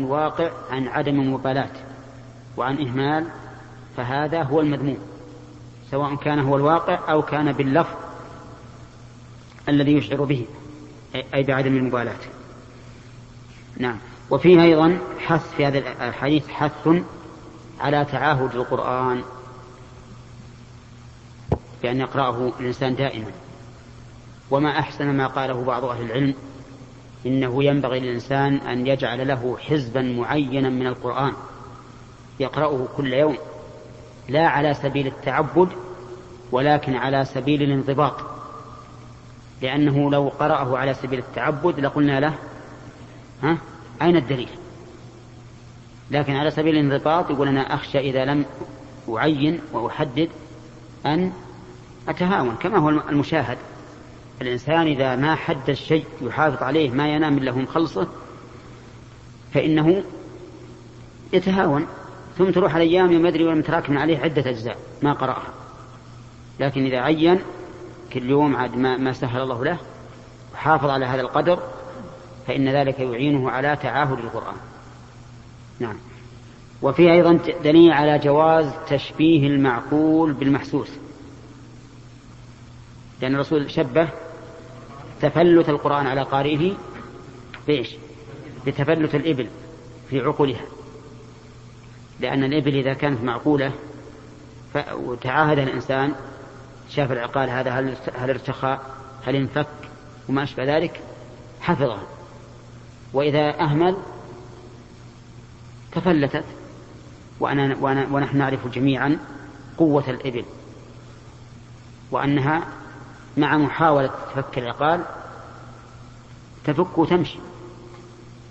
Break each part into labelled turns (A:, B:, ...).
A: الواقع عن عدم مبالاة وعن إهمال فهذا هو المذموم سواء كان هو الواقع أو كان باللفظ الذي يشعر به أي بعدم المبالاة. نعم. وفيه أيضا حث في هذا الحديث حث على تعاهد القرآن بأن يقرأه الإنسان دائما. وما أحسن ما قاله بعض أهل العلم إنه ينبغي للإنسان أن يجعل له حزبا معينا من القرآن يقرأه كل يوم لا على سبيل التعبد ولكن على سبيل الانضباط. لأنه لو قرأه على سبيل التعبد لقلنا له ها أين الدليل؟ لكن على سبيل الانضباط يقول أنا أخشى إذا لم أعين وأحدد أن أتهاون كما هو المشاهد. الإنسان إذا ما حد الشيء يحافظ عليه ما ينام إلا هم خلصه فإنه يتهاون. ثم تروح الأيام يوم يدري ولم تراكم عليه عدة أجزاء ما قرأها. لكن إذا عين كل يوم عاد ما, ما سهل الله له وحافظ على هذا القدر فإن ذلك يعينه على تعاهد القرآن. نعم. وفيه أيضا دليل على جواز تشبيه المعقول بالمحسوس. لأن الرسول شبه تفلت القرآن على قارئه بإيش؟ بتفلت الإبل في عقولها لأن الإبل إذا كانت معقولة وتعاهد الإنسان شاف العقال هذا هل هل ارتخى هل انفك وما أشبه ذلك حفظها وإذا أهمل تفلتت وأنا, وأنا ونحن نعرف جميعا قوة الإبل وأنها مع محاولة فك العقال تفك وتمشي.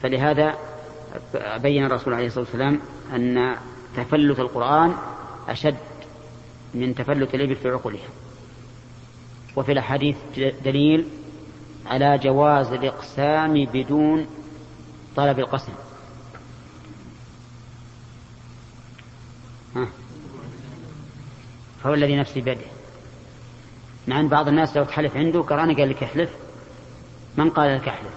A: فلهذا بين الرسول عليه الصلاة والسلام أن تفلت القرآن أشد من تفلت الإبل في عقولها. وفي الأحاديث دليل على جواز الإقسام بدون طلب القسم. فهو الذي نفسي بيده. مع أن بعض الناس لو تحلف عنده قرأنا قال لك احلف من قال لك احلف؟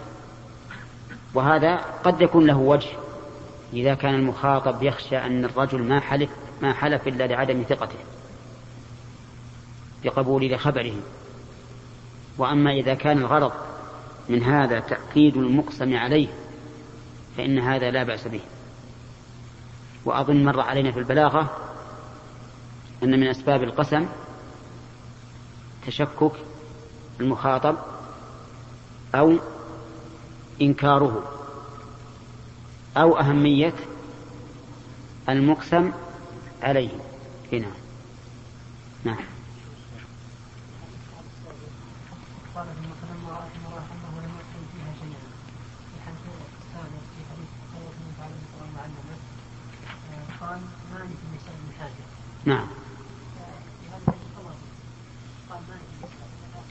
A: وهذا قد يكون له وجه. إذا كان المخاطب يخشى أن الرجل ما حلف ما حلف إلا لعدم ثقته بقبول لخبره وأما إذا كان الغرض من هذا تأكيد المقسم عليه فإن هذا لا بأس به. وأظن مر علينا في البلاغة أن من أسباب القسم تشكك المخاطب أو إنكاره أو أهمية المقسم عليه. هنا نعم. قال ثم فلما رأت امرأة أنه لم يحصل فيها شيئا في في حديث معلمة قال حاجة نعم.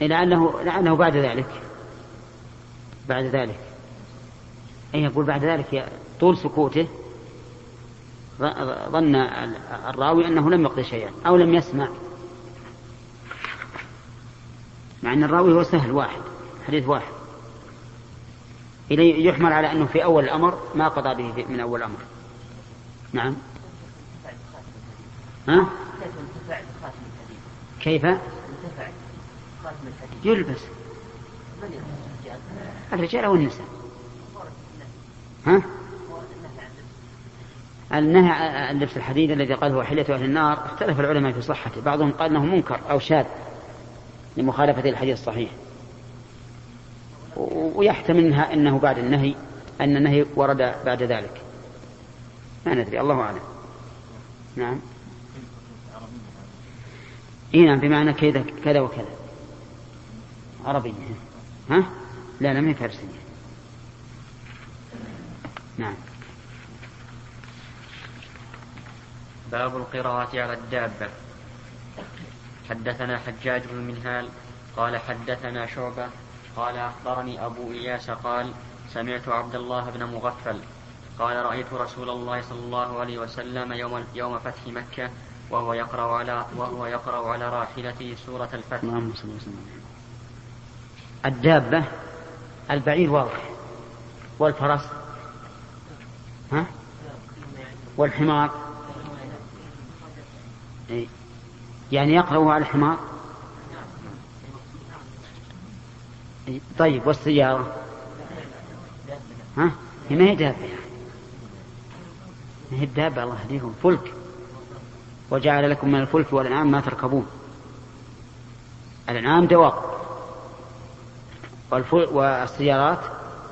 A: لعله لعله بعد ذلك. بعد ذلك. أي يقول بعد ذلك طول سكوته. ظن الراوي أنه لم يقضي شيئا أو لم يسمع. مع أن الراوي هو سهل واحد حديث واحد. إليه يحمل على أنه في أول الأمر ما قضى به من أول الأمر. نعم. ها؟ كيف؟ يلبس. الرجال أو النساء؟ ها؟ النهي عن لبس الحديد الذي قال هو حلية أهل النار اختلف العلماء في صحته. بعضهم قال أنه منكر أو شاذ لمخالفة الحديث الصحيح. ويحتمل أنه بعد النهي أن النهي ورد بعد ذلك. ما ندري الله أعلم. نعم. إيه نعم بمعنى كذا كذا وكذا. عربية. ها؟ لا لم هي فارسية. نعم.
B: باب القراءة على الدابة. حدثنا حجاج بن منهال قال حدثنا شعبة قال أخبرني أبو إياس قال سمعت عبد الله بن مغفل قال رأيت رسول الله صلى الله عليه وسلم يوم يوم فتح مكة وهو يقرأ على وهو يقرأ على راحلته سورة الفتح. اللهم صل وسلم.
A: الدابة البعير واضح. والفرس؟ ها؟ والحمار؟ إيه. يعني يقرأ على الحمار؟ إيه. طيب والسيارة؟ ها؟ هي ما هي دابة ما هي الدابة الله يهديكم. فلك. وجعل لكم من الفلك والأنعام ما تركبون. الأنعام دواب والسيارات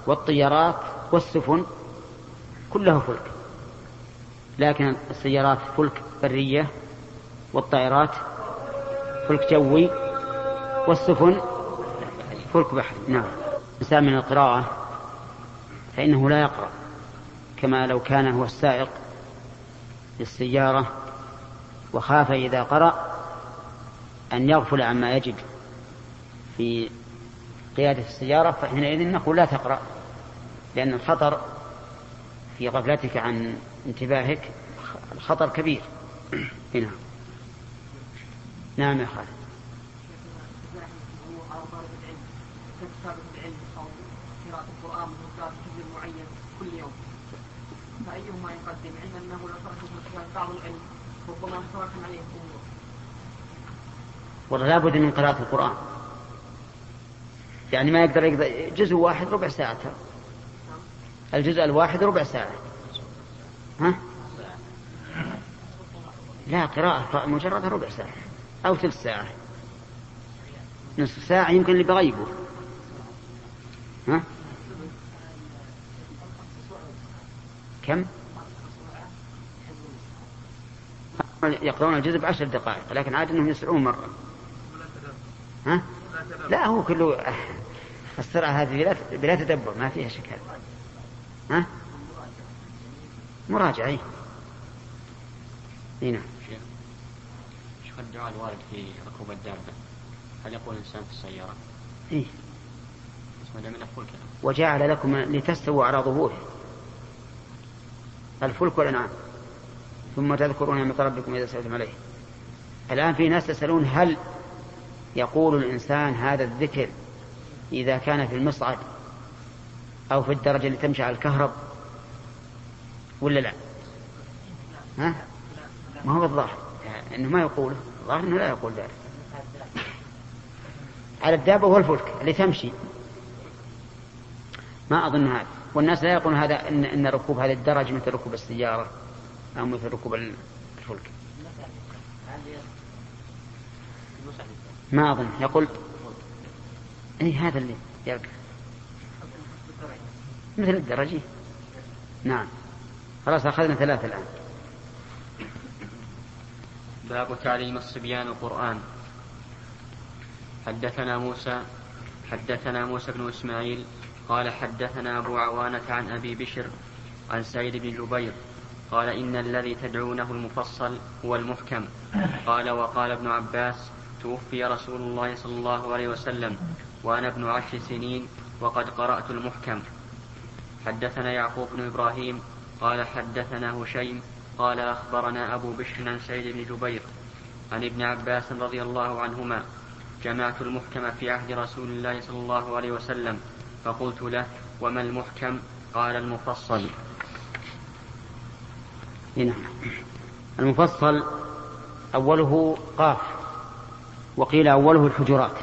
A: والطيارات والسفن كلها فلك. لكن السيارات فلك برية والطائرات فلك جوي والسفن فلك بحري نعم. الإنسان من القراءة فإنه لا يقرأ كما لو كان هو السائق للسيارة وخاف إذا قرأ أن يغفل عما يجد في قيادة السيارة فحينئذ نقول لا تقرأ لأن الخطر في غفلتك عن انتباهك الخطر كبير. هنا نعم يا خالد. فأيهما يقدم علما أنه تركه بعض العلم ربما عليه لابد من قراءة القرآن. يعني ما يقدر يقدر جزء واحد ربع ساعة الجزء الواحد ربع ساعة ها؟ لا قراءة مجرد ربع ساعة أو ثلث ساعة نصف ساعة يمكن اللي بغيبه ها؟ كم؟ يقرؤون الجزء بعشر دقائق لكن عاد إنهم يسرعون مرة ها؟ لا هو كله السرعة هذه بلا تدبر ما فيها شك. ها؟ مراجعة إي نعم.
B: شوف الدعاء الوارد في ركوب الدابة هل يقول الإنسان في السيارة؟
A: إيه وجعل لكم لتستووا على ظهوره. الفلك والأنعام. ثم تذكرون نعمة ربكم إذا سألتم عليه. الآن في ناس يسألون هل يقول الإنسان هذا الذكر إذا كان في المصعد أو في الدرجة اللي تمشي على الكهرب ولا لا؟ ها؟ ما هو الظاهر. يعني إنه ما يقوله الظاهر إنه لا يقول ذلك. على الدابة والفلك اللي تمشي. ما أظن هذا. والناس لا يقولون هذا إن, إن ركوب هذه الدرج مثل ركوب السيارة أو مثل ركوب الفلك. ما أظن يقول أي هذا اللي يركب مثل الدرجة. نعم. خلاص أخذنا ثلاثة الآن.
B: باب تعليم الصبيان القرآن. حدثنا موسى حدثنا موسى بن إسماعيل قال حدثنا أبو عوانة عن أبي بشر عن سعيد بن جبير قال إن الذي تدعونه المفصل هو المحكم. قال وقال ابن عباس توفي رسول الله صلى الله عليه وسلم وأنا ابن عشر سنين وقد قرأت المحكم. حدثنا يعقوب بن إبراهيم قال حدثنا هشيم قال أخبرنا أبو بشر عن سعيد بن جبير عن ابن عباس رضي الله عنهما جمعت المحكم في عهد رسول الله صلى الله عليه وسلم فقلت له وما المحكم؟ قال المفصل.
A: هنا. المفصل أوله قاف. وقيل أوله الحجرات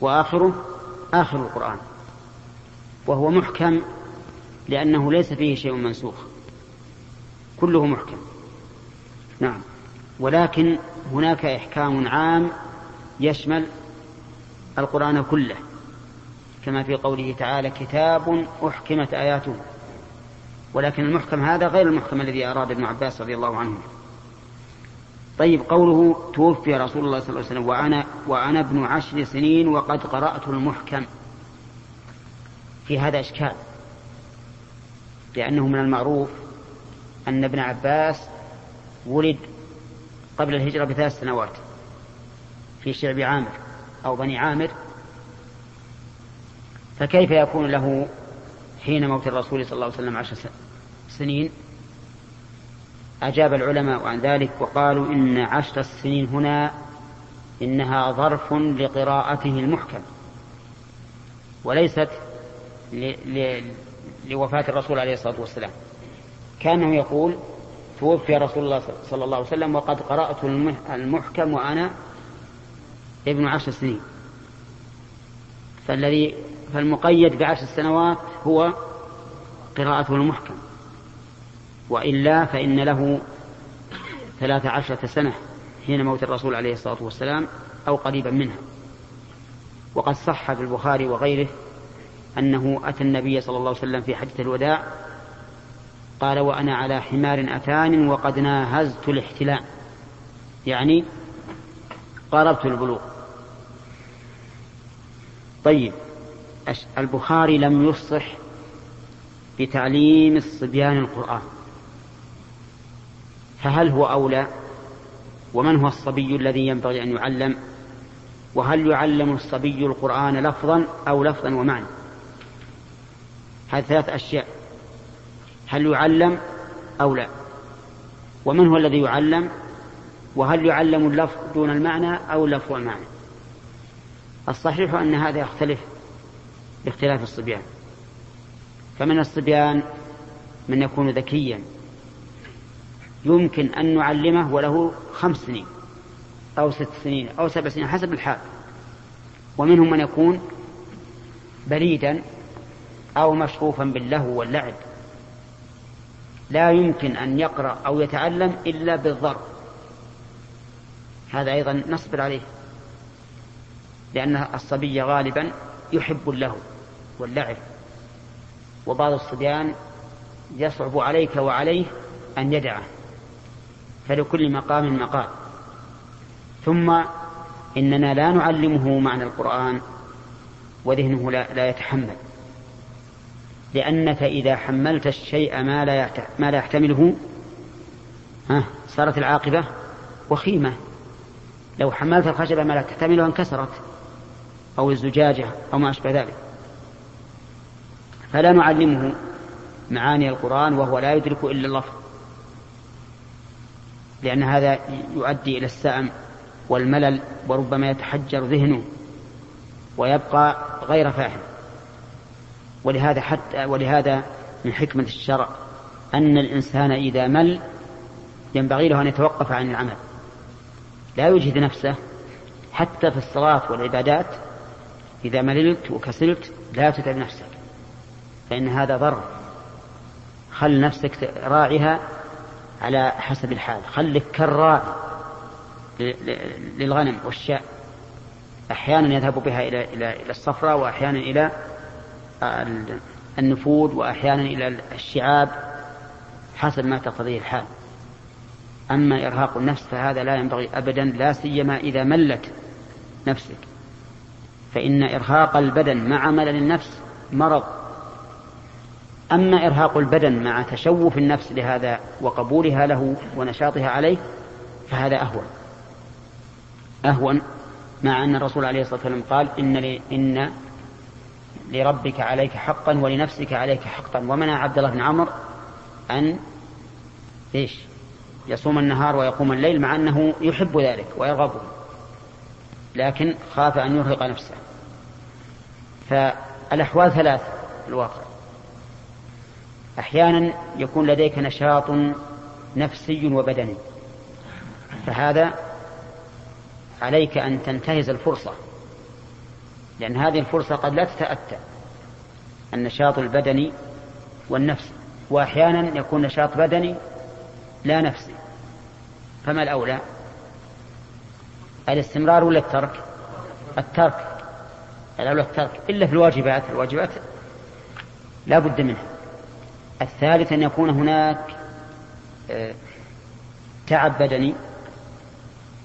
A: وآخره آخر القرآن وهو محكم لأنه ليس فيه شيء منسوخ كله محكم نعم ولكن هناك إحكام عام يشمل القرآن كله كما في قوله تعالى كتاب أحكمت آياته ولكن المحكم هذا غير المحكم الذي أراد ابن عباس رضي الله عنه طيب قوله توفي رسول الله صلى الله عليه وسلم وأنا وأنا ابن عشر سنين وقد قرأت المحكم. في هذا إشكال لأنه من المعروف أن ابن عباس ولد قبل الهجرة بثلاث سنوات في شعب عامر أو بني عامر. فكيف يكون له حين موت الرسول صلى الله عليه وسلم عشر سنين؟ أجاب العلماء عن ذلك وقالوا إن عشر السنين هنا إنها ظرف لقراءته المحكم وليست لوفاة الرسول عليه الصلاة والسلام. كانه يقول توفي رسول الله صلى الله عليه وسلم وقد قرأت المحكم وأنا ابن عشر سنين. فالذي فالمقيد بعشر سنوات هو قراءته المحكم. وإلا فإن له ثلاث عشرة سنة حين موت الرسول عليه الصلاة والسلام أو قريبا منها. وقد صح في البخاري وغيره أنه أتى النبي صلى الله عليه وسلم في حجة الوداع قال وأنا على حمار أتان وقد ناهزت الاحتلام يعني قاربت البلوغ. طيب البخاري لم يصح بتعليم الصبيان القرآن. فهل هو أولى؟ ومن هو الصبي الذي ينبغي أن يعلم؟ وهل يعلم الصبي القرآن لفظا أو لفظا ومعنى؟ هذه ثلاث أشياء. هل يعلم أو لا؟ ومن هو الذي يعلم؟ وهل يعلم اللفظ دون المعنى أو اللفظ والمعنى الصحيح أن هذا يختلف باختلاف الصبيان. فمن الصبيان من يكون ذكيا. يمكن أن نعلمه وله خمس سنين أو ست سنين أو سبع سنين حسب الحال. ومنهم من يكون بريدا أو مشغوفا باللهو واللعب. لا يمكن أن يقرأ أو يتعلم إلا بالضرب. هذا أيضا نصبر عليه. لأن الصبي غالبا يحب اللهو واللعب. وبعض الصبيان يصعب عليك وعليه أن يدعه. فلكل مقام مقام ثم إننا لا نعلمه معنى القرآن وذهنه لا, لا يتحمل. لأنك إذا حملت الشيء ما لا ما لا يحتمله ها صارت العاقبة وخيمة. لو حملت الخشبة ما لا تحتمله انكسرت أو الزجاجة أو ما أشبه ذلك. فلا نعلمه معاني القرآن وهو لا يدرك إلا اللفظ لأن هذا يؤدي إلى السأم والملل وربما يتحجر ذهنه ويبقى غير فاهم. ولهذا حتى ولهذا من حكمة الشرع أن الإنسان إذا مل ينبغي له أن يتوقف عن العمل. لا يجهد نفسه حتى في الصلاة والعبادات إذا مللت وكسلت لا تتعب نفسك فإن هذا ضر. خل نفسك راعها على حسب الحال. خلك كالراعي للغنم والشاء. أحيانا يذهب بها إلى إلى إلى الصفراء وأحيانا إلى النفود وأحيانا إلى الشعاب حسب ما تقتضيه الحال. أما إرهاق النفس فهذا لا ينبغي أبدا لا سيما إذا ملت نفسك. فإن إرهاق البدن مع ملل النفس مرض. أما إرهاق البدن مع تشوف النفس لهذا وقبولها له ونشاطها عليه فهذا أهون. أهون مع أن الرسول عليه الصلاة والسلام قال إن, لي إن لربك عليك حقا ولنفسك عليك حقا. ومنع عبد الله بن عمر أن إيش؟ يصوم النهار ويقوم الليل مع أنه يحب ذلك ويرغبه لكن خاف أن يرهق نفسه. فالأحوال ثلاث الواقع. أحيانا يكون لديك نشاط نفسي وبدني. فهذا عليك أن تنتهز الفرصة لأن هذه الفرصة قد لا تتأتى النشاط البدني والنفسي وأحيانا يكون نشاط بدني لا نفسي. فما الأولى؟ الاستمرار ولا الترك؟ الترك. الأولى الترك. إلا في الواجبات. الواجبات لا بد منها. الثالث أن يكون هناك آه، تعب بدني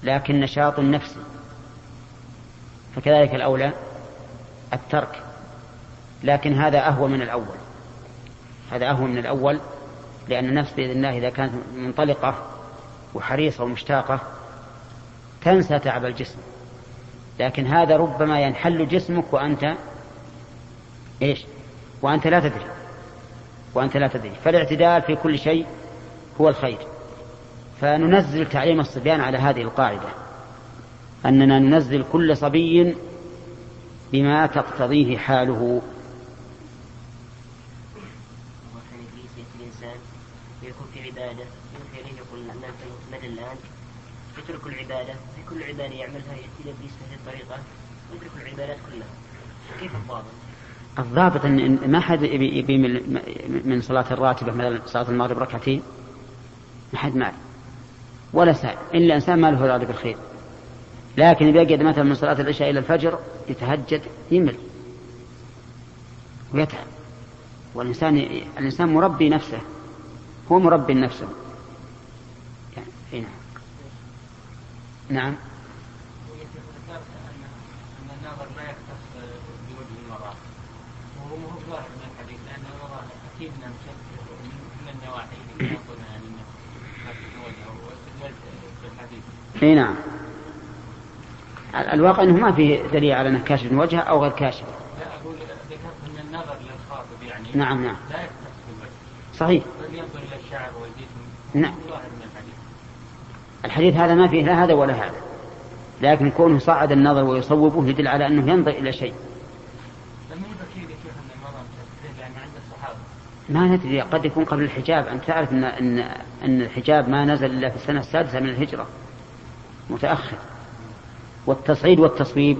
A: لكن نشاط نفسي. فكذلك الأولى الترك لكن هذا أهوى من الأول. هذا أهوى من الأول لأن النفس بإذن الله إذا كانت منطلقة وحريصة ومشتاقة تنسى تعب الجسم. لكن هذا ربما ينحل جسمك وأنت إيش؟ وأنت لا تدري. وأنت لا تدري. فالاعتدال في كل شيء هو الخير. فننزل تعليم الصبيان على هذه القاعدة. أننا ننزل كل صبي بما تقتضيه حاله.
C: يكون في عبادة يوحي إليه يقول مدى الآن يترك العبادة في كل عبادة يعملها يأتي بإبليس بهذه الطريقة يترك العبادات كلها كيف الضابط؟
A: الضابط ان ما حد يبي, من صلاة الراتبة مثلا صلاة المغرب ركعتين ما حد معه. ولا سائل. إلا إنسان ما له إرادة بالخير لكن إذا يقعد مثلا من صلاة العشاء إلى الفجر يتهجد يمل. ويتعب. والإنسان الإنسان مربي نفسه. هو مربي نفسه. يعني نعم. نعم الناظر ما يختص بوجه المرأة وهو مو ظاهر من الحديث لأن المرأة أكيد من النواحي اللي يقولها يعني اي نعم الواقع إنه ما في دليل على أنه كاشف من وجهه أو غير كاشف. لا أقول ذكرت ان النظر للخاطب يعني نعم نعم لا. صحيح. بل ينظر إلى الشعر نعم. الحديث. الحديث هذا ما فيه لا هذا ولا هذا. لكن كونه صعد النظر ويصوبه يدل على أنه ينظر إلى شيء. ما ندري قد يكون قبل الحجاب. أنت تعرف أن أن أن الحجاب ما نزل إلا في السنة السادسة من الهجرة. متأخر. والتصعيد والتصويب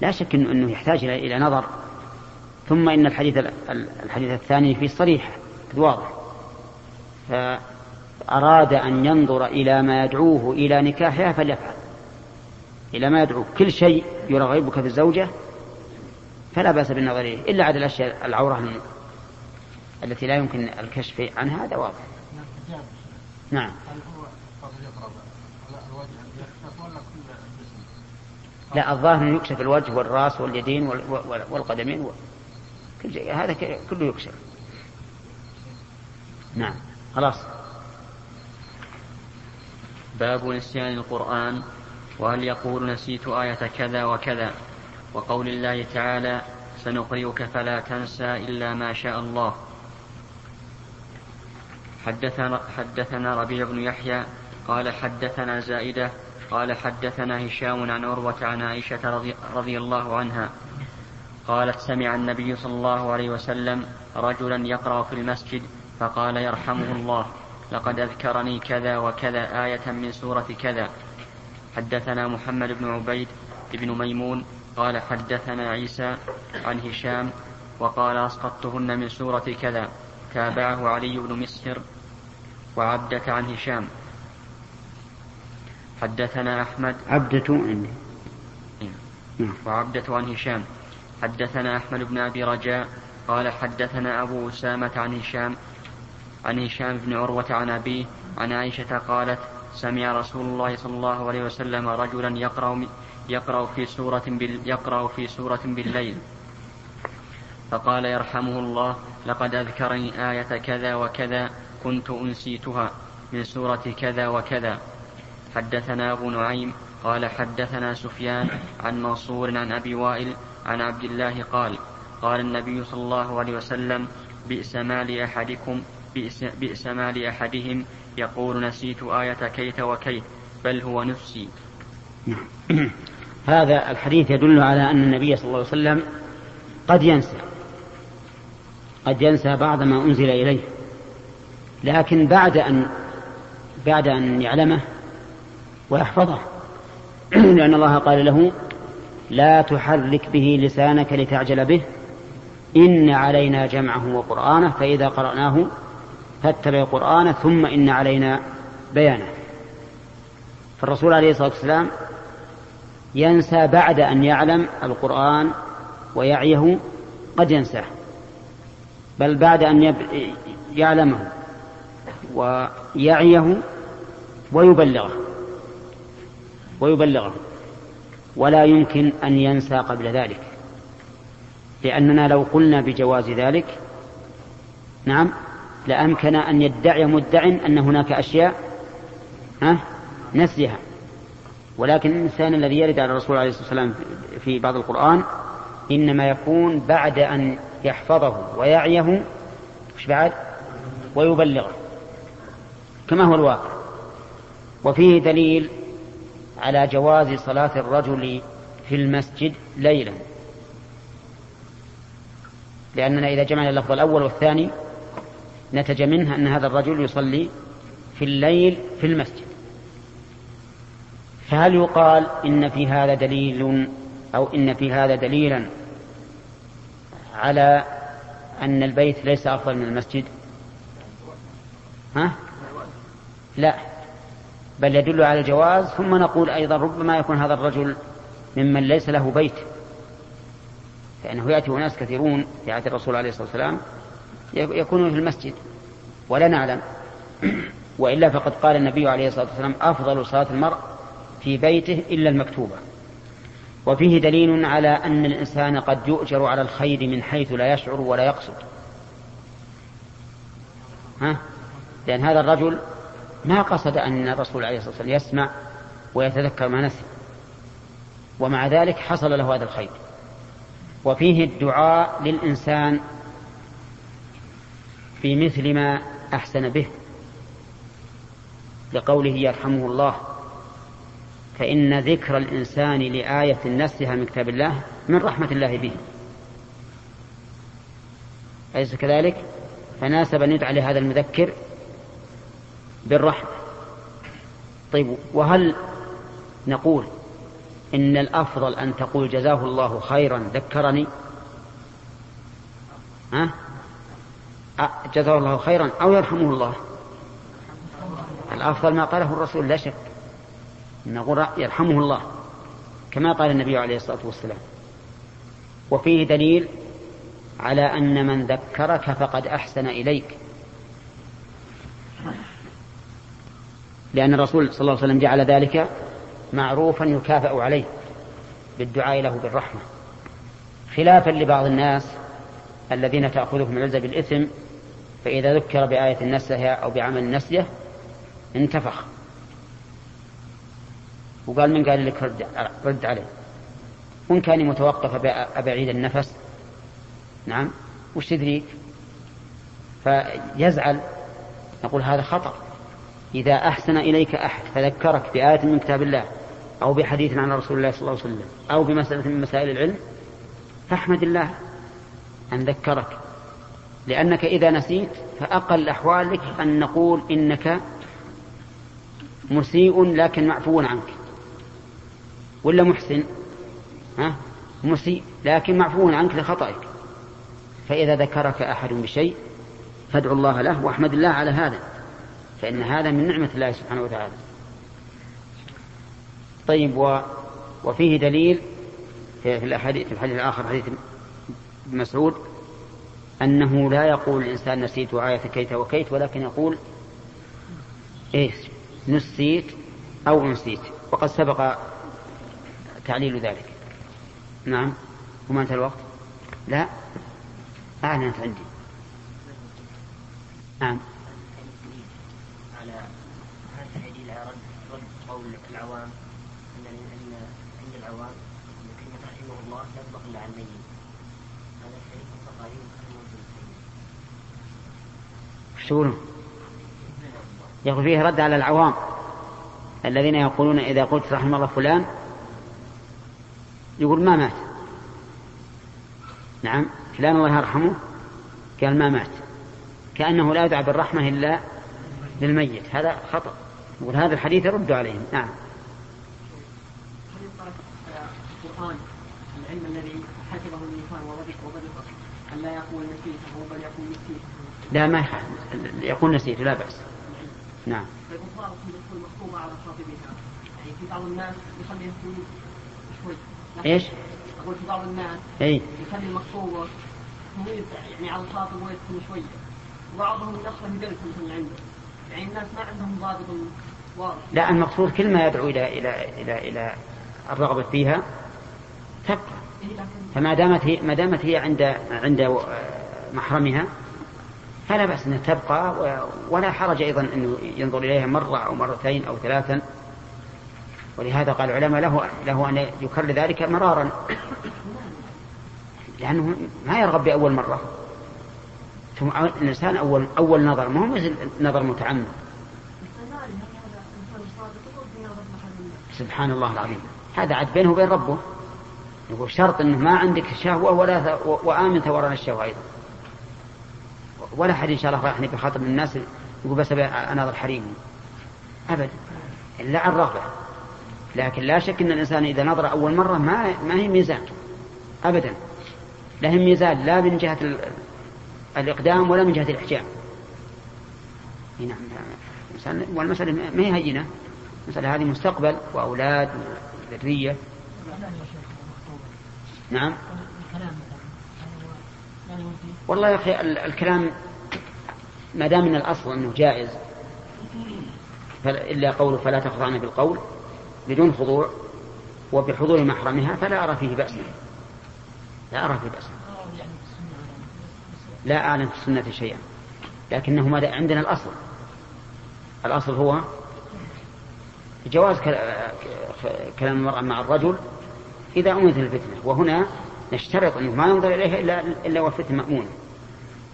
A: لا شك أنه, إنه يحتاج إلى نظر. ثم إن الحديث الحديث الثاني فيه صريح واضح. فأراد أن ينظر إلى ما يدعوه إلى نكاحها فليفعل. إلى ما يدعو كل شيء يرغبك في الزوجة فلا بأس بالنظر إليه إلا عدا الأشياء العورة التي لا يمكن الكشف عنها هذا واضح. نعم. لا الظاهر يكشف الوجه والرأس واليدين والقدمين كل شيء. هذا كله يكشف. نعم. خلاص.
B: باب نسيان القرآن. وهل يقول نسيت آية كذا وكذا؟ وقول الله تعالى سنقرئك فلا تنسى إلا ما شاء الله. حدثنا, حدثنا ربيع بن يحيى قال حدثنا زائدة قال حدثنا هشام عن عروة عن عائشة رضي, رضي الله عنها قالت سمع النبي صلى الله عليه وسلم رجلا يقرأ في المسجد فقال يرحمه الله لقد أذكرني كذا وكذا آية من سورة كذا. حدثنا محمد بن عبيد بن ميمون قال حدثنا عيسى عن هشام وقال أسقطتهن من سورة كذا. تابعه علي بن مسهر وعبدة عن هشام. حدثنا أحمد.
A: عبدة عندي
B: نعم. وعبدة عن هشام. حدثنا أحمد بن أبي رجاء قال حدثنا أبو أسامة عن هشام. عن هشام بن عروة عن أبيه. عن عائشة قالت سمع رسول الله صلى الله عليه وسلم رجلا يقرأ يقرأ في سورة بال يقرأ في سورة بالليل. فقال يرحمه الله. لقد أذكرني آية كذا وكذا كنت أنسيتها من سورة كذا وكذا. حدثنا أبو نعيم قال حدثنا سفيان عن منصور عن أبي وائل عن عبد الله قال قال النبي صلى الله عليه وسلم بئس ما لأحدكم بئس, بئس ما لأحدهم يقول نسيت آية كيت وكيت بل هو نفسي.
A: هذا الحديث يدل على أن النبي صلى الله عليه وسلم قد ينسى. قد ينسى بعض ما أنزل إليه. لكن بعد أن بعد أن يعلمه ويحفظه. لأن الله قال له لا تحرك به لسانك لتعجل به. إن علينا جمعه وقرآنه. فإذا قرأناه فاتبع قرآنه ثم إن علينا بيانه. فالرسول عليه الصلاة والسلام ينسى بعد أن يعلم القرآن ويعيه قد ينساه. بل بعد أن يعلمه ويعيه ويبلغه. ويبلغه. ولا يمكن أن ينسى قبل ذلك. لأننا لو قلنا بجواز ذلك نعم لأمكن أن يدعي مدع أن هناك أشياء ها نسيها. ولكن الإنسان الذي يرد على الرسول عليه الصلاة والسلام في بعض القرآن إنما يكون بعد أن يحفظه ويعيه مش بعد؟ ويبلغه. كما هو الواقع. وفيه دليل على جواز صلاة الرجل في المسجد ليلا. لأننا إذا جمعنا اللفظ الأول والثاني نتج منها أن هذا الرجل يصلي في الليل في المسجد. فهل يقال إن في هذا دليل أو إن في هذا دليلا على أن البيت ليس أفضل من المسجد؟ ها؟ لا. بل يدل على الجواز. ثم نقول أيضا ربما يكون هذا الرجل ممن ليس له بيت. فإنه يأتي أناس كثيرون في عهد الرسول عليه الصلاة والسلام يكونون في المسجد. ولا نعلم. وإلا فقد قال النبي عليه الصلاة والسلام أفضل صلاة المرء في بيته إلا المكتوبة. وفيه دليل على أن الإنسان قد يؤجر على الخير من حيث لا يشعر ولا يقصد. ها؟ لأن هذا الرجل ما قصد أن الرسول عليه الصلاة والسلام يسمع ويتذكر ما نسي. ومع ذلك حصل له هذا الخير. وفيه الدعاء للإنسان في مثل ما أحسن به لقوله يرحمه الله. فإن ذكر الإنسان لآية نسها من كتاب الله من رحمة الله به. أليس كذلك؟ فناسب أن يدعى لهذا المذكر بالرحمة. طيب وهل نقول إن الأفضل أن تقول جزاه الله خيرا ذكرني؟ ها؟ جزاه الله خيرا أو يرحمه الله؟ الأفضل ما قاله الرسول لا شك. نقول يرحمه الله كما قال النبي عليه الصلاة والسلام. وفيه دليل على أن من ذكرك فقد أحسن إليك. لأن الرسول صلى الله عليه وسلم جعل ذلك معروفا يكافأ عليه بالدعاء له بالرحمة. خلافا لبعض الناس الذين تأخذهم العزة بالإثم فإذا ذكر بآية نسيها أو بعمل نسيه انتفخ. وقال من قال لك رد, رد عليه؟ وإن كان متوقف أبعيد النفس؟ نعم. وش تدريك فيزعل نقول هذا خطأ. إذا أحسن إليك أحد فذكرك بآية من كتاب الله أو بحديث عن رسول الله صلى الله عليه وسلم أو بمسألة من مسائل العلم فاحمد الله أن ذكرك. لأنك إذا نسيت فأقل أحوالك أن نقول إنك مسيء لكن معفو عنك. ولا محسن؟ ها؟ مسيء لكن معفو عنك لخطئك فإذا ذكرك أحد بشيء فادعوا الله له واحمد الله على هذا فإن هذا من نعمة الله سبحانه وتعالى. طيب و وفيه دليل في الحديث في الحديث الآخر حديث مسعود أنه لا يقول الإنسان نسيت آية كيت وكيت ولكن يقول إيش؟ نسيت أو نسيت وقد سبق تعليل ذلك. نعم. وما انتهى الوقت؟ لا. أعلنت عندي نعم.
C: على هذا الدليل على رد رد قول العوام؟ ان ان عند العوام ان كلمه رحمه الله لا تطلق إلا على الميت. هذا الحديث البخاري
A: شو يقول فيه رد على العوام الذين يقولون إذا قلت رحم الله فلان يقول ما مات. نعم. فلان الله يرحمه قال ما مات. كأنه لا يدعى بالرحمة إلا للميت. هذا خطأ. يقول هذا الحديث يرد عليهم. نعم.
D: القرآن العلم الذي حفظه الإنسان وبدأ أن لا يقول نسيته بل يقول نسيته
A: لا ما يقول نسيته لا بأس. نعم.
D: تكون مخطوبة على خاطبها. يعني في بعض الناس شوي.
A: إيش؟
D: أقول في بعض الناس.
A: إي.
D: يخلي تميز يعني على الخاطب ويكون شوية. وبعضهم يدخل بدرس مثلا عنده يعني الناس ما عندهم ضابط واضح.
A: لا المقصود كل ما يدعو إلى إلى إلى إلى الرغبة فيها تبقى. فما دامت هي ما دامت هي عند عند محرمها فلا بأس أنها تبقى ولا حرج أيضا أنه ينظر إليها مرة أو مرتين أو ثلاثا. ولهذا قال العلماء له له أن يكرر ذلك مرارا. لأنه ما يرغب بأول مرة. ثم الإنسان أول أول نظر ما هو مثل نظر متعمد. سبحان الله العظيم. هذا عاد بينه وبين ربه. يقول شرط إنه ما عندك شهوة ولا وآمن ثوران الشهوة أيضا. ولا حد إن شاء الله راح بخاطر الناس. يقول بس أناظر حريم. أبدا. إلا عن رغبة لكن لا شك أن الإنسان إذا نظر أول مرة ما ما هي ميزان أبدا. لا هي ميزان لا من جهة الإقدام ولا من جهة الإحجام. نعم والمسألة ما هي هينة. المسألة هذه مستقبل وأولاد وذرية. نعم. والله يا أخي الكلام ما دام من الأصل أنه جائز إلا قوله فلا تخضعن بالقول. بدون خضوع وبحضور محرمها فلا أرى فيه بأسا لا أرى فيه بأسا لا أعلم في السنة شيئا. لكنه ماذا؟ عندنا الأصل. الأصل هو جواز كلام المرأة مع الرجل إذا أمنت الفتنة وهنا نشترط أنه ما ينظر إليها إلا, إلا والفتنة مأمونة.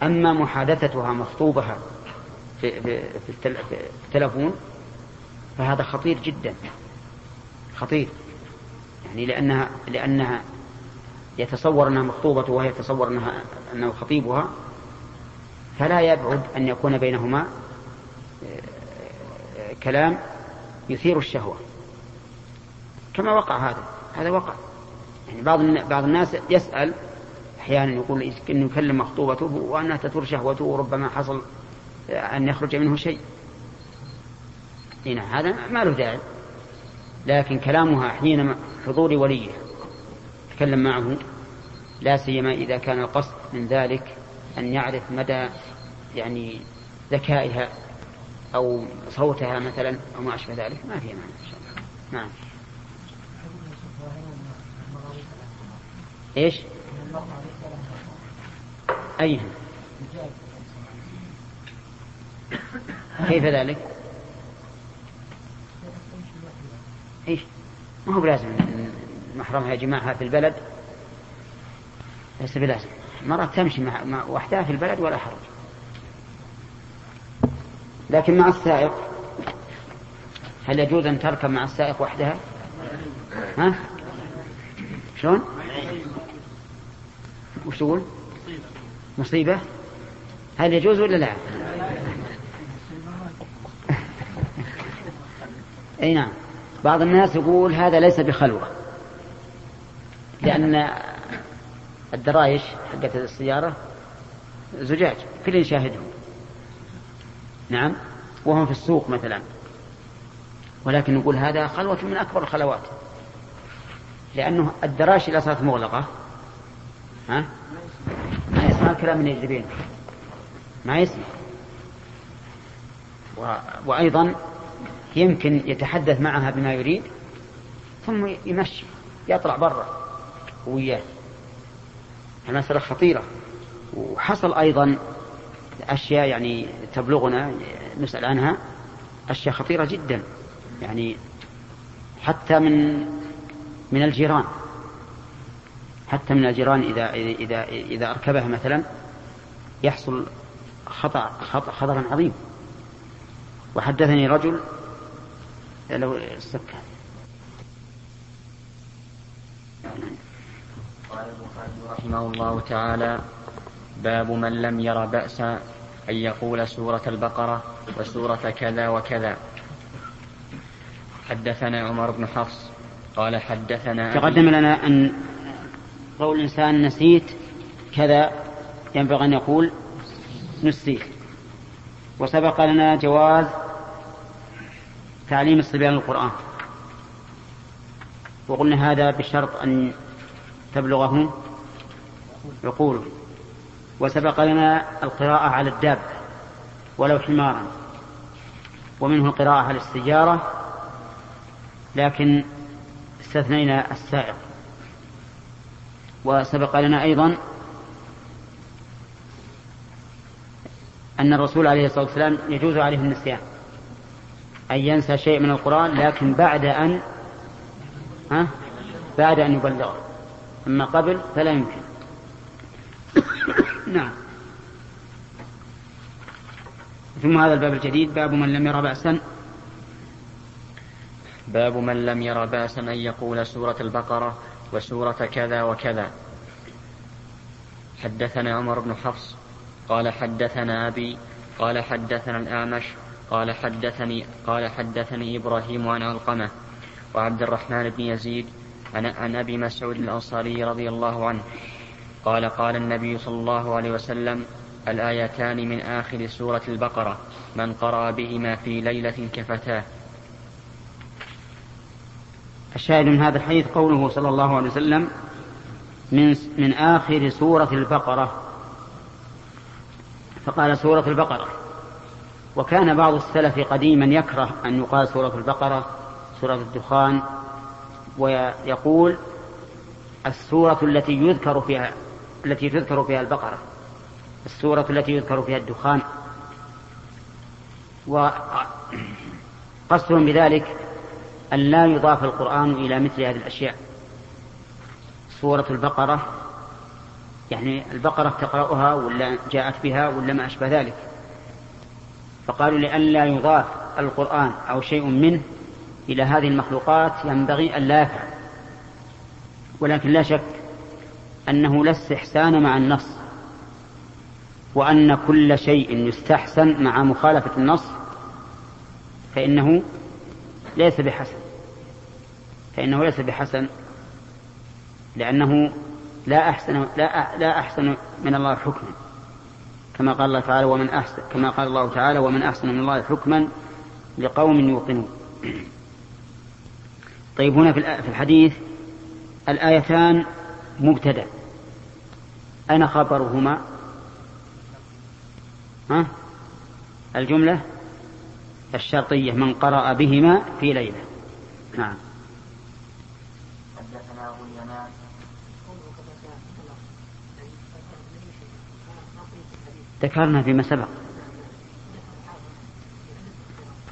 A: أما محادثتها مخطوبها في, في, في التلفون فهذا خطير جدا. خطير. يعني لأنها لأنها يتصور أنها مخطوبة وهي يتصور أنها أنه خطيبها فلا يبعد أن يكون بينهما آه، كلام يثير الشهوة. كما وقع هذا. هذا وقع. يعني بعض بعض الناس يسأل أحيانا يقول إنه يكلم مخطوبته وأنها تثور شهوته وربما حصل أن يخرج منه شيء. هنا هذا ما له داعي. لكن كلامها حين حضور وليه تكلم معه لا سيما إذا كان القصد من ذلك أن يعرف مدى يعني ذكائها أو صوتها مثلا أو ما أشبه ذلك ما فيها معنى إن شاء الله. نعم. إيش؟ أيها كيف ذلك؟ إيش؟ ما هو بلازم محرمها يجمعها في البلد. ليس بلازم. مرة تمشي مع وحدها في البلد ولا حرج. لكن مع السائق هل يجوز أن تركب مع السائق وحدها؟ ها؟ شلون؟ وش تقول؟ مصيبة. هل يجوز ولا لا؟ إي نعم. بعض الناس يقول هذا ليس بخلوة لأن الدرايش حقت السيارة زجاج كل يشاهدهم. نعم وهم في السوق مثلا. ولكن نقول هذا خلوة من أكبر الخلوات. لأنه الدراش إذا صارت مغلقة. ها؟ ما يسمع الكلام من يجري ما يسمع. و... وأيضا يمكن يتحدث معها بما يريد ثم يمشي يطلع برا وياه. المسألة خطيرة. وحصل أيضا أشياء يعني تبلغنا نسأل عنها أشياء خطيرة جدا. يعني حتى من من الجيران. حتى من الجيران إذا إذا إذا أركبها مثلا يحصل خطأ خطأ خطرا عظيم. وحدثني رجل لو السكة.
B: قال البخاري رحمه الله تعالى باب من لم ير بأسا أن يقول سورة البقرة وسورة كذا وكذا. حدثنا عمر بن حفص قال حدثنا
A: تقدم لنا أن قول الإنسان نسيت كذا ينبغي أن يقول نسيت. وسبق لنا جواز تعليم الصبيان القرآن. وقلنا هذا بشرط أن تبلغه عقوله. وسبق لنا القراءة على الداب ولو حمارا. ومنه القراءة على السيارة لكن استثنينا السائق. وسبق لنا أيضا أن الرسول عليه الصلاة والسلام يجوز عليه النسيان. أن ينسى شيء من القرآن لكن بعد أن ها؟ بعد أن يبلغه. أما قبل فلا يمكن. نعم. ثم هذا الباب الجديد باب من لم يرى بأسا.
B: باب من لم ير بأسا أن يقول سورة البقرة وسورة كذا وكذا. حدثنا عمر بن حفص قال حدثنا أبي قال حدثنا الأعمش قال حدثني قال حدثني إبراهيم عن علقمة وعبد الرحمن بن يزيد عن, عن أبي مسعود الأنصاري رضي الله عنه. قال قال النبي صلى الله عليه وسلم الآيتان من آخر سورة البقرة من قرأ بهما في ليلة كفتاه.
A: الشاهد من هذا الحديث قوله صلى الله عليه وسلم من من آخر سورة البقرة. فقال سورة البقرة. وكان بعض السلف قديما يكره أن يقال سورة البقرة سورة الدخان ويقول السورة التي يذكر فيها التي تذكر فيها البقرة السورة التي يذكر فيها الدخان. وقصدهم بذلك أن لا يضاف القرآن إلى مثل هذه الأشياء. سورة البقرة يعني البقرة تقرأها ولا جاءت بها ولا ما أشبه ذلك. فقالوا لئلا يضاف القرآن أو شيء منه إلى هذه المخلوقات ينبغي أن لا يفعل. ولكن لا شك أنه لا استحسان مع النص وأن كل شيء يستحسن مع مخالفة النص فإنه ليس بحسن فإنه ليس بحسن لأنه لا أحسن لا أحسن من الله حكما كما قال الله تعالى ومن أحسن كما قال الله تعالى ومن أحسن من الله حكما لقوم يوقنون. طيب هنا في الحديث الآيتان مبتدأ. أين خبرهما. ها؟ الجملة الشرطية من قرأ بهما في ليلة. نعم
C: حدثنا أبو اليمان
A: ذكرنا فيما سبق.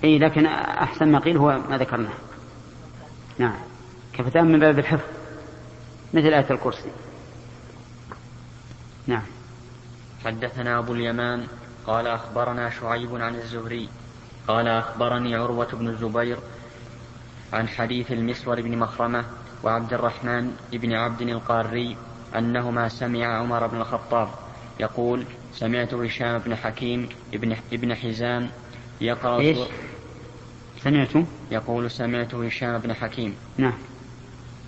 A: إي لكن أحسن ما قيل هو ما ذكرناه. نعم. كفتان من باب الحفظ؟ مثل آية الكرسي. نعم.
B: حدثنا أبو اليمان قال أخبرنا شعيب عن الزهري. قال أخبرني عروة بن الزبير عن حديث المسور بن مخرمة وعبد الرحمن بن عبد القاري أنهما سمع عمر بن الخطاب يقول سمعت هشام بن حكيم ابن ابن حزام يقرأ
A: إيش؟ سمعت
B: يقول سمعت هشام بن حكيم
A: نعم.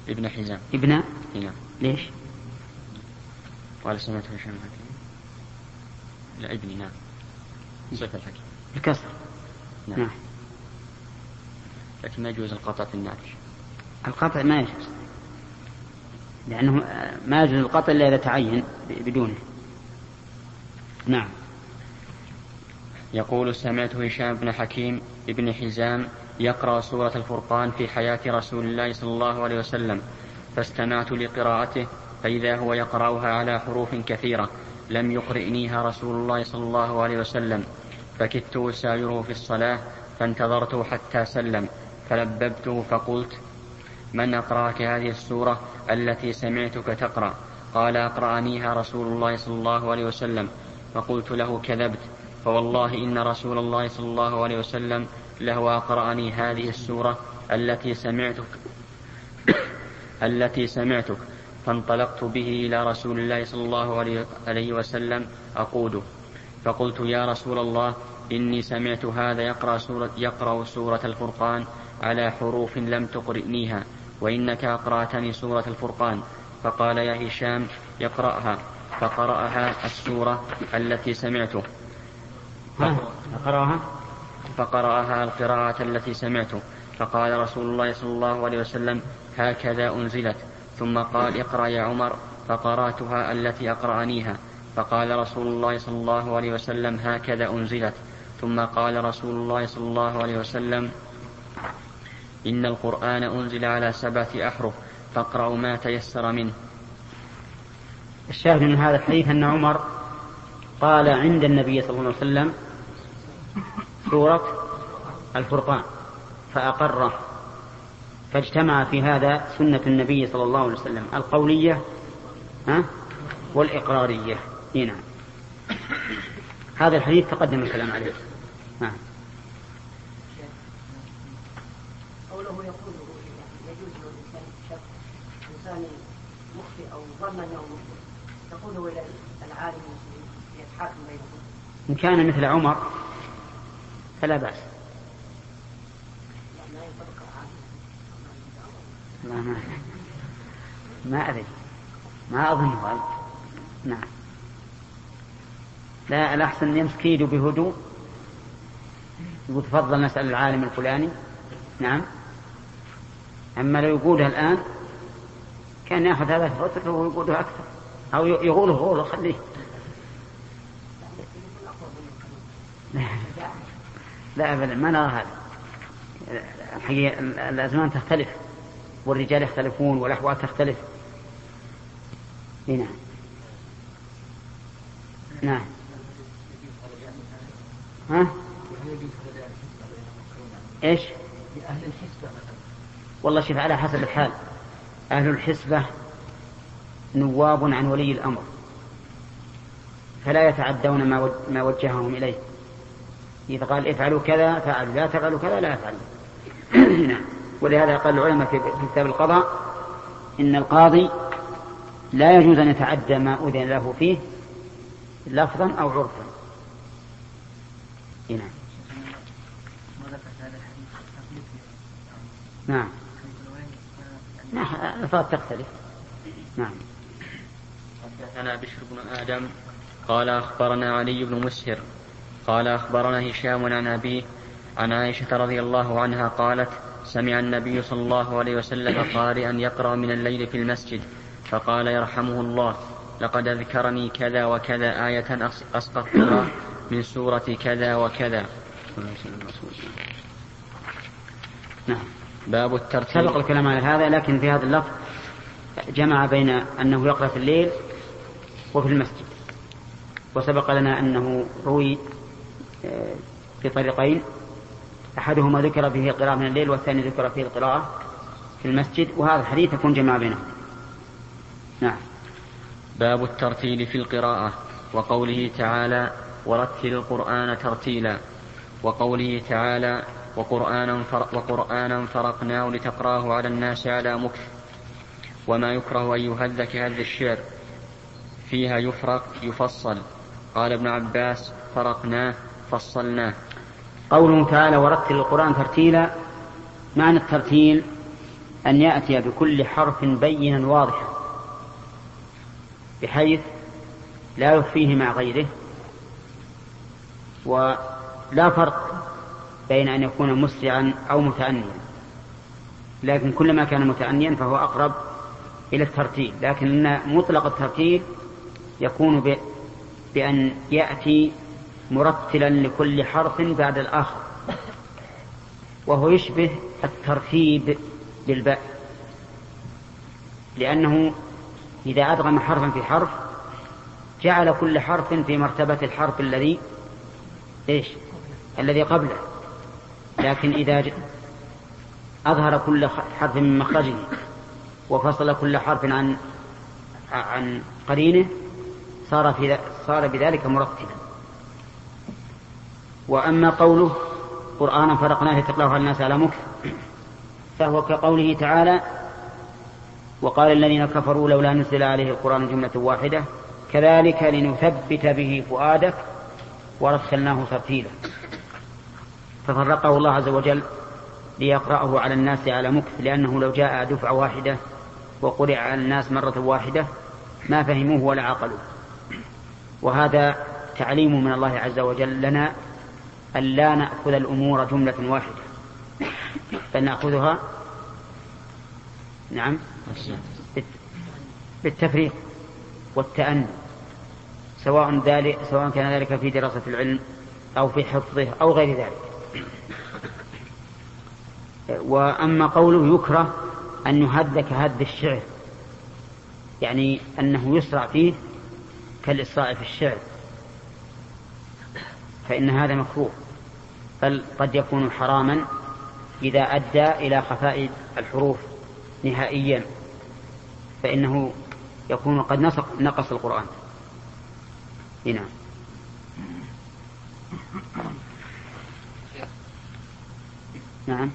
B: ابن حزام.
A: ابن؟
B: نعم.
A: ليش؟
B: قال سمعت هشام بن حكيم. لا ابني نعم. صفة الحكيم
A: الكسر.
B: نعم.
A: نعم.
B: لكن ما يجوز القطع في النعت
A: القطع ما يجوز. لأنه ما يجوز القطع إلا إذا تعين بدونه. نعم.
B: يقول سمعت هشام بن حكيم ابن حزام يقرأ سورة الفرقان في حياة رسول الله صلى الله عليه وسلم فاستمعت لقراءته فإذا هو يقرأها على حروف كثيرة لم يقرئنيها رسول الله صلى الله عليه وسلم فكدت أسايره في الصلاة فانتظرته حتى سلم فلببته فقلت من أقرأك هذه السورة التي سمعتك تقرأ؟ قال أقرأنيها رسول الله صلى الله عليه وسلم فقلت له كذبت فوالله إن رسول الله صلى الله عليه وسلم له أقرأني هذه السورة التي سمعتك التي سمعتك فانطلقت به إلى رسول الله صلى الله عليه وسلم أقوده. فقلت يا رسول الله إني سمعت هذا يقرأ سورة, يقرأ سورة الفرقان على حروف لم تقرئنيها وإنك أقرأتني سورة الفرقان. فقال يا هشام يقرأها فقرأها السورة التي سمعته.
A: قرأها
B: فقرأها القراءة التي سمعته. فقال رسول الله صلى الله عليه وسلم هكذا أنزلت. ثم قال اقرأ يا عمر. فقرأتها التي أقرأنيها. فقال رسول الله صلى الله عليه وسلم هكذا أنزلت. ثم قال رسول الله صلى الله عليه وسلم إن القرآن أنزل على سبعة أحرف فاقرأوا ما تيسر منه.
A: الشاهد من هذا الحديث أن عمر قال عند النبي صلى الله عليه وسلم سورة الفرقان فأقره فاجتمع في هذا سنة النبي صلى الله عليه وسلم القولية ها والإقرارية. نعم. هذا الحديث تقدم الكلام عليه. نعم.
D: قوله يقول يجوز للإنسان إنسان أو ظن أنه تقوله إلى العالم المسلم
C: يتحاكم بينهم.
A: إن كان مثل عمر فلا بأس.
C: لا ينطبق
A: لا ما ما أدري. ما أظنه نعم. لا الأحسن يمسك يده بهدوء. يقول تفضل نسأل العالم الفلاني. نعم. أما لو يقولها الآن كان يأخذ هذا فترة ويقولها أكثر. أو يقوله هو خليه. لا أبدا ما نرى هذا. الحقيقة الأزمان تختلف والرجال يختلفون والأحوال تختلف. نعم. نعم. ها؟ إيش؟
C: أهل الحسبة
A: والله شوف على حسب الحال. أهل الحسبة نواب عن ولي الأمر. فلا يتعدون ما ما وجههم إليه. إذا قال افعلوا كذا فعلوا. لا تفعلوا كذا لا يفعلوا نعم. ولهذا قال العلماء في كتاب القضاء إن القاضي لا يجوز أن يتعدى ما أذن له فيه لفظا أو عرفا. نعم. نعم. نعم الألفاظ تختلف. نعم.
B: حدثنا بشر بن آدم. قال أخبرنا علي بن مسهر. قال أخبرنا هشام عن أبيه. عن عائشة رضي الله عنها قالت سمع النبي صلى الله عليه وسلم قارئا يقرأ من الليل في المسجد فقال يرحمه الله لقد أذكرني كذا وكذا آية أسقطتها من سورة كذا وكذا.
A: نعم.
B: باب الترتيب.
A: سبق الكلام على هذا لكن في هذا اللفظ جمع بين أنه يقرأ في الليل وفي المسجد. وسبق لنا أنه روي آه، في طريقين. أحدهما ذكر فيه القراءة من الليل والثاني ذكر فيه القراءة في المسجد وهذا الحديث يكون جمع بينهم. نعم.
B: باب الترتيل في القراءة وقوله تعالى ورتل القرآن ترتيلا وقوله تعالى وقرآنا, وقرآنا فرقناه لتقراه على الناس على مكث وما يكره أن يهذ كهذ الشعر. فيها يفرق يفصل. قال ابن عباس فرقناه فصلناه.
A: قوله تعالى ورتل القرآن ترتيلا معنى الترتيل أن يأتي بكل حرف بينا واضحا بحيث لا يخفيه مع غيره ولا فرق بين أن يكون مسرعا أو متأنيا. لكن كلما كان متأنيا فهو أقرب إلى الترتيل. لكن مطلق الترتيل يكون بأن يأتي مرتلا لكل حرف بعد الآخر وهو يشبه الترتيب بالباء لأنه إذا أدغم حرفا في حرف جعل كل حرف في مرتبة الحرف الذي إيش؟ الذي قبله. لكن إذا أظهر كل حرف من مخرجه وفصل كل حرف عن عن قرينه صار في صار بذلك مرتبا. وأما قوله قرآنا فرقناه تقرأه على الناس على مكث فهو كقوله تعالى وقال الذين كفروا لولا نزل عليه القرآن جملة واحدة كذلك لنثبت به فؤادك ورسلناه ترتيلا. ففرقه الله عز وجل ليقرأه على الناس على مكث لأنه لو جاء دفعة واحدة وقرئ على الناس مرة واحدة ما فهموه ولا عقلوه. وهذا تعليم من الله عز وجل لنا أن لا نأخذ الأمور جملة واحدة. بل نأخذها نعم بالتفريق والتأني سواء ذلك سواء كان ذلك في دراسة العلم أو في حفظه أو غير ذلك. وأما قوله يكره أن يهد كهد الشعر يعني أنه يسرع فيه كالإسراع في الشعر. فإن هذا مكروه. بل قد يكون حراما إذا أدى إلى خفاء الحروف نهائيا. فإنه يكون قد نقص القرآن. نعم. نعم.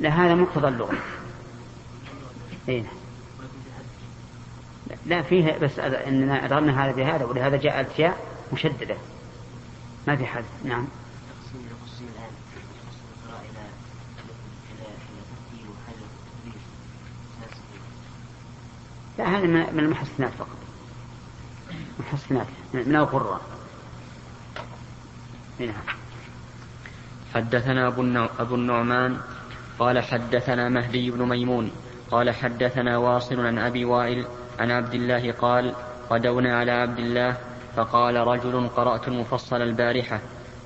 A: لا هذا مقتضى اللغة. نعم. لا فيه بس اننا ادغمنا هذا بهذا ولهذا جاء الأشياء مشددة. ما في حد. نعم. لا هذا من المحسنات فقط. محسنات من القراء. نعم
B: حدثنا. أبو النعمان قال حدثنا مهدي بن ميمون قال حدثنا واصل عن أبي وائل عن عبد الله قال غدونا على عبد الله فقال رجل قرأت المفصل البارحة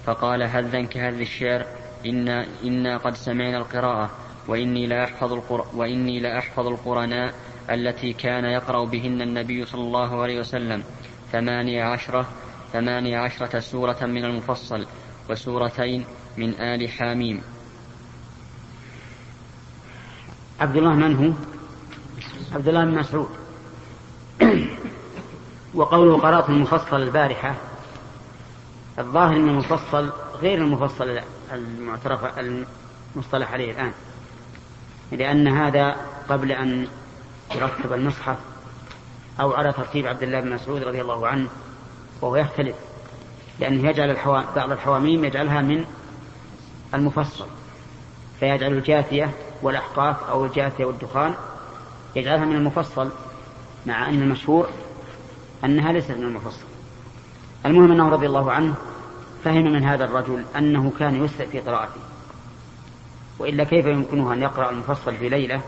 B: فقال هذا كهذ الشعر إنا, إنا قد سمعنا القراءة وإني لا أحفظ القر... وإني لا أحفظ القرناء التي كان يقرأ بهن النبي صلى الله عليه وسلم ثمانية عشرة ثمانية عشرة سورة من المفصل وسورتين من آل حاميم
A: عبد الله من هو؟ عبد الله بن مسعود. وقوله قرأت المفصل البارحة. الظاهر من المفصل غير المفصل المعترف المصطلح عليه الآن. لأن هذا قبل أن يرتب المصحف أو على ترتيب عبد الله بن مسعود رضي الله عنه وهو يختلف. لأنه يجعل الحوا... بعض الحواميم يجعلها من المفصل. فيجعل الجاثية والأحقاف أو الجاثية والدخان يجعلها من المفصل. مع أن المشهور أنها ليست من المفصل. المهم أنه رضي الله عنه فهم من هذا الرجل أنه كان يسرع في قراءته وإلا كيف يمكنه أن يقرأ المفصل في ليلة؟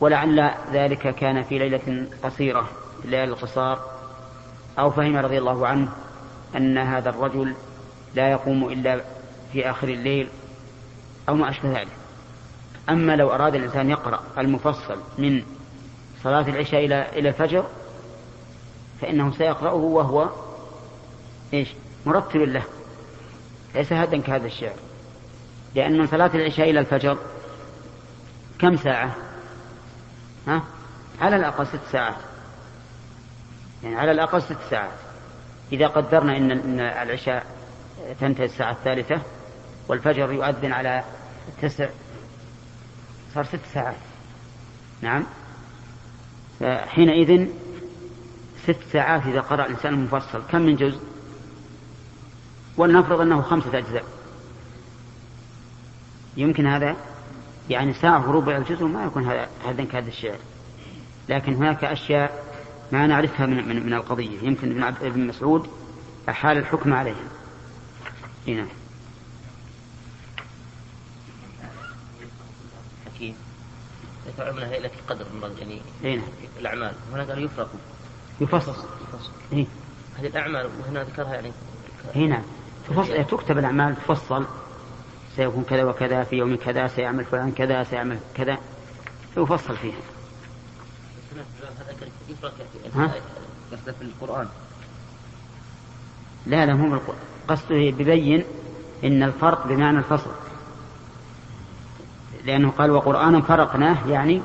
A: ولعل ذلك كان في ليلة قصيرة الليالي القصار أو فهم رضي الله عنه أن هذا الرجل لا يقوم إلا في آخر الليل أو ما أشبه ذلك. أما لو أراد الإنسان يقرأ المفصل من صلاة العشاء إلى إلى الفجر فإنه سيقرأه وهو إيش؟ مرتل له. ليس هدا كهذا الشعر. لأن من صلاة العشاء إلى الفجر كم ساعة؟ ها؟ على الأقل ست ساعات. يعني على الأقل ست ساعات. إذا قدرنا إن إن العشاء تنتهي الساعة الثالثة والفجر يؤذن على تسع صار ست ساعات. نعم؟ حينئذ ست ساعات إذا قرأ الإنسان المفصل. كم من جزء؟ ولنفرض أنه خمسة أجزاء. يمكن هذا؟ يعني ساعة وربع الجزء ما يكون هذا هذا كهذا الشعر لكن هناك أشياء ما نعرفها من, من, من القضية. يمكن ابن, ابن مسعود أحال الحكم عليها. هنا
C: حكيم يفعلون ليلة القدر يعني
A: هنا.
C: الأعمال. هنا قال يفرق.
A: يفصل.
C: يفصل.
A: إيه؟
C: هذه الأعمال وهنا ذكرها يعني.
A: هنا تفصل تكتب الأعمال تفصل. سيكون كذا وكذا في يوم كذا سيعمل فلان كذا سيعمل كذا. يفصل فيها. ها؟
C: قصده في القرآن
A: لا لا مو قصده ببين إن الفرق بمعنى الفصل. لأنه قال وقرآنا فرقناه يعني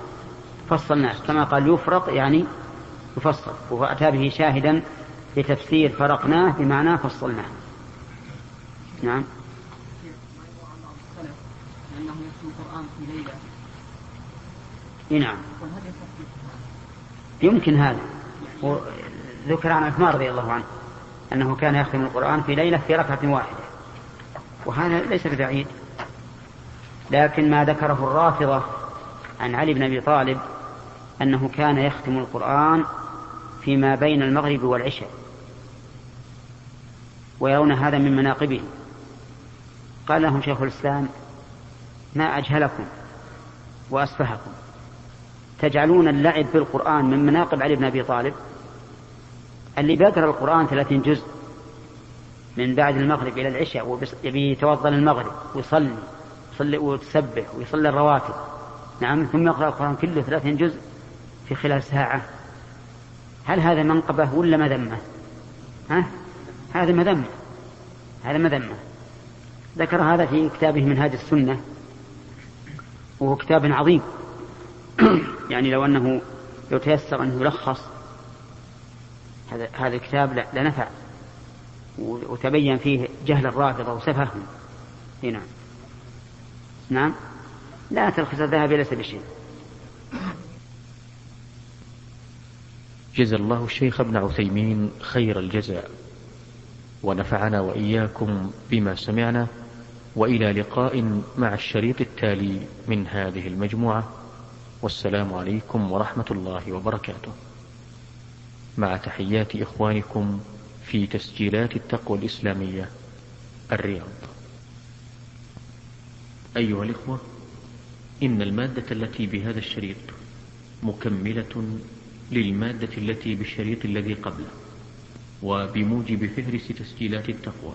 A: فصلناه. كما قال يفرق يعني يفصل. وهو أتى به شاهدا لتفسير فرقناه بمعنى فصلناه. نعم. نعم. يمكن هذا. ذكر عن عثمان رضي الله عنه أنه كان يختم القرآن في ليلة في ركعة واحدة. وهذا ليس ببعيد. لكن ما ذكره الرافضة عن علي بن أبي طالب أنه كان يختم القرآن فيما بين المغرب والعشاء ويرون هذا من مناقبه قال لهم شيخ الإسلام ما أجهلكم وأسفهكم تجعلون اللعب بالقرآن من مناقب علي بن أبي طالب؟ اللي بيقرأ القرآن ثلاثين جزء من بعد المغرب إلى العشاء ويبي يتوضأ للمغرب ويصلي يصلي ويتسبح ويصلي الرواتب. نعم ثم يقرأ القرآن كله ثلاثين جزء في خلال ساعة. هل هذا منقبة ولا مذمة؟ ها؟ هذا مذمة. هذا مذمة. ذكر هذا في كتابه منهاج السنة. وهو كتاب عظيم. يعني لو أنه لو تيسر أنه يلخص هذا هذا الكتاب لنفع. وتبين فيه جهل الرافضة وسفههم. نعم. نعم. لا تلخص الذهب ليس بشيء.
E: جزا الله الشيخ ابن عثيمين خير الجزاء. ونفعنا وإياكم بما سمعنا وإلى لقاء مع الشريط التالي من هذه المجموعة. والسلام عليكم ورحمة الله وبركاته. مع تحيات إخوانكم في تسجيلات التقوى الإسلامية الرياض. أيها الإخوة إن المادة التي بهذا الشريط مكملة للمادة التي بالشريط الذي قبله وبموجب فهرس تسجيلات التقوى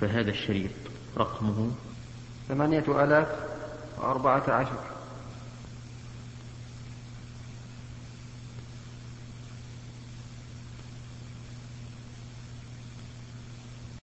E: فهذا الشريط رقمه
F: ثمانية آلاف وأربعة عشر.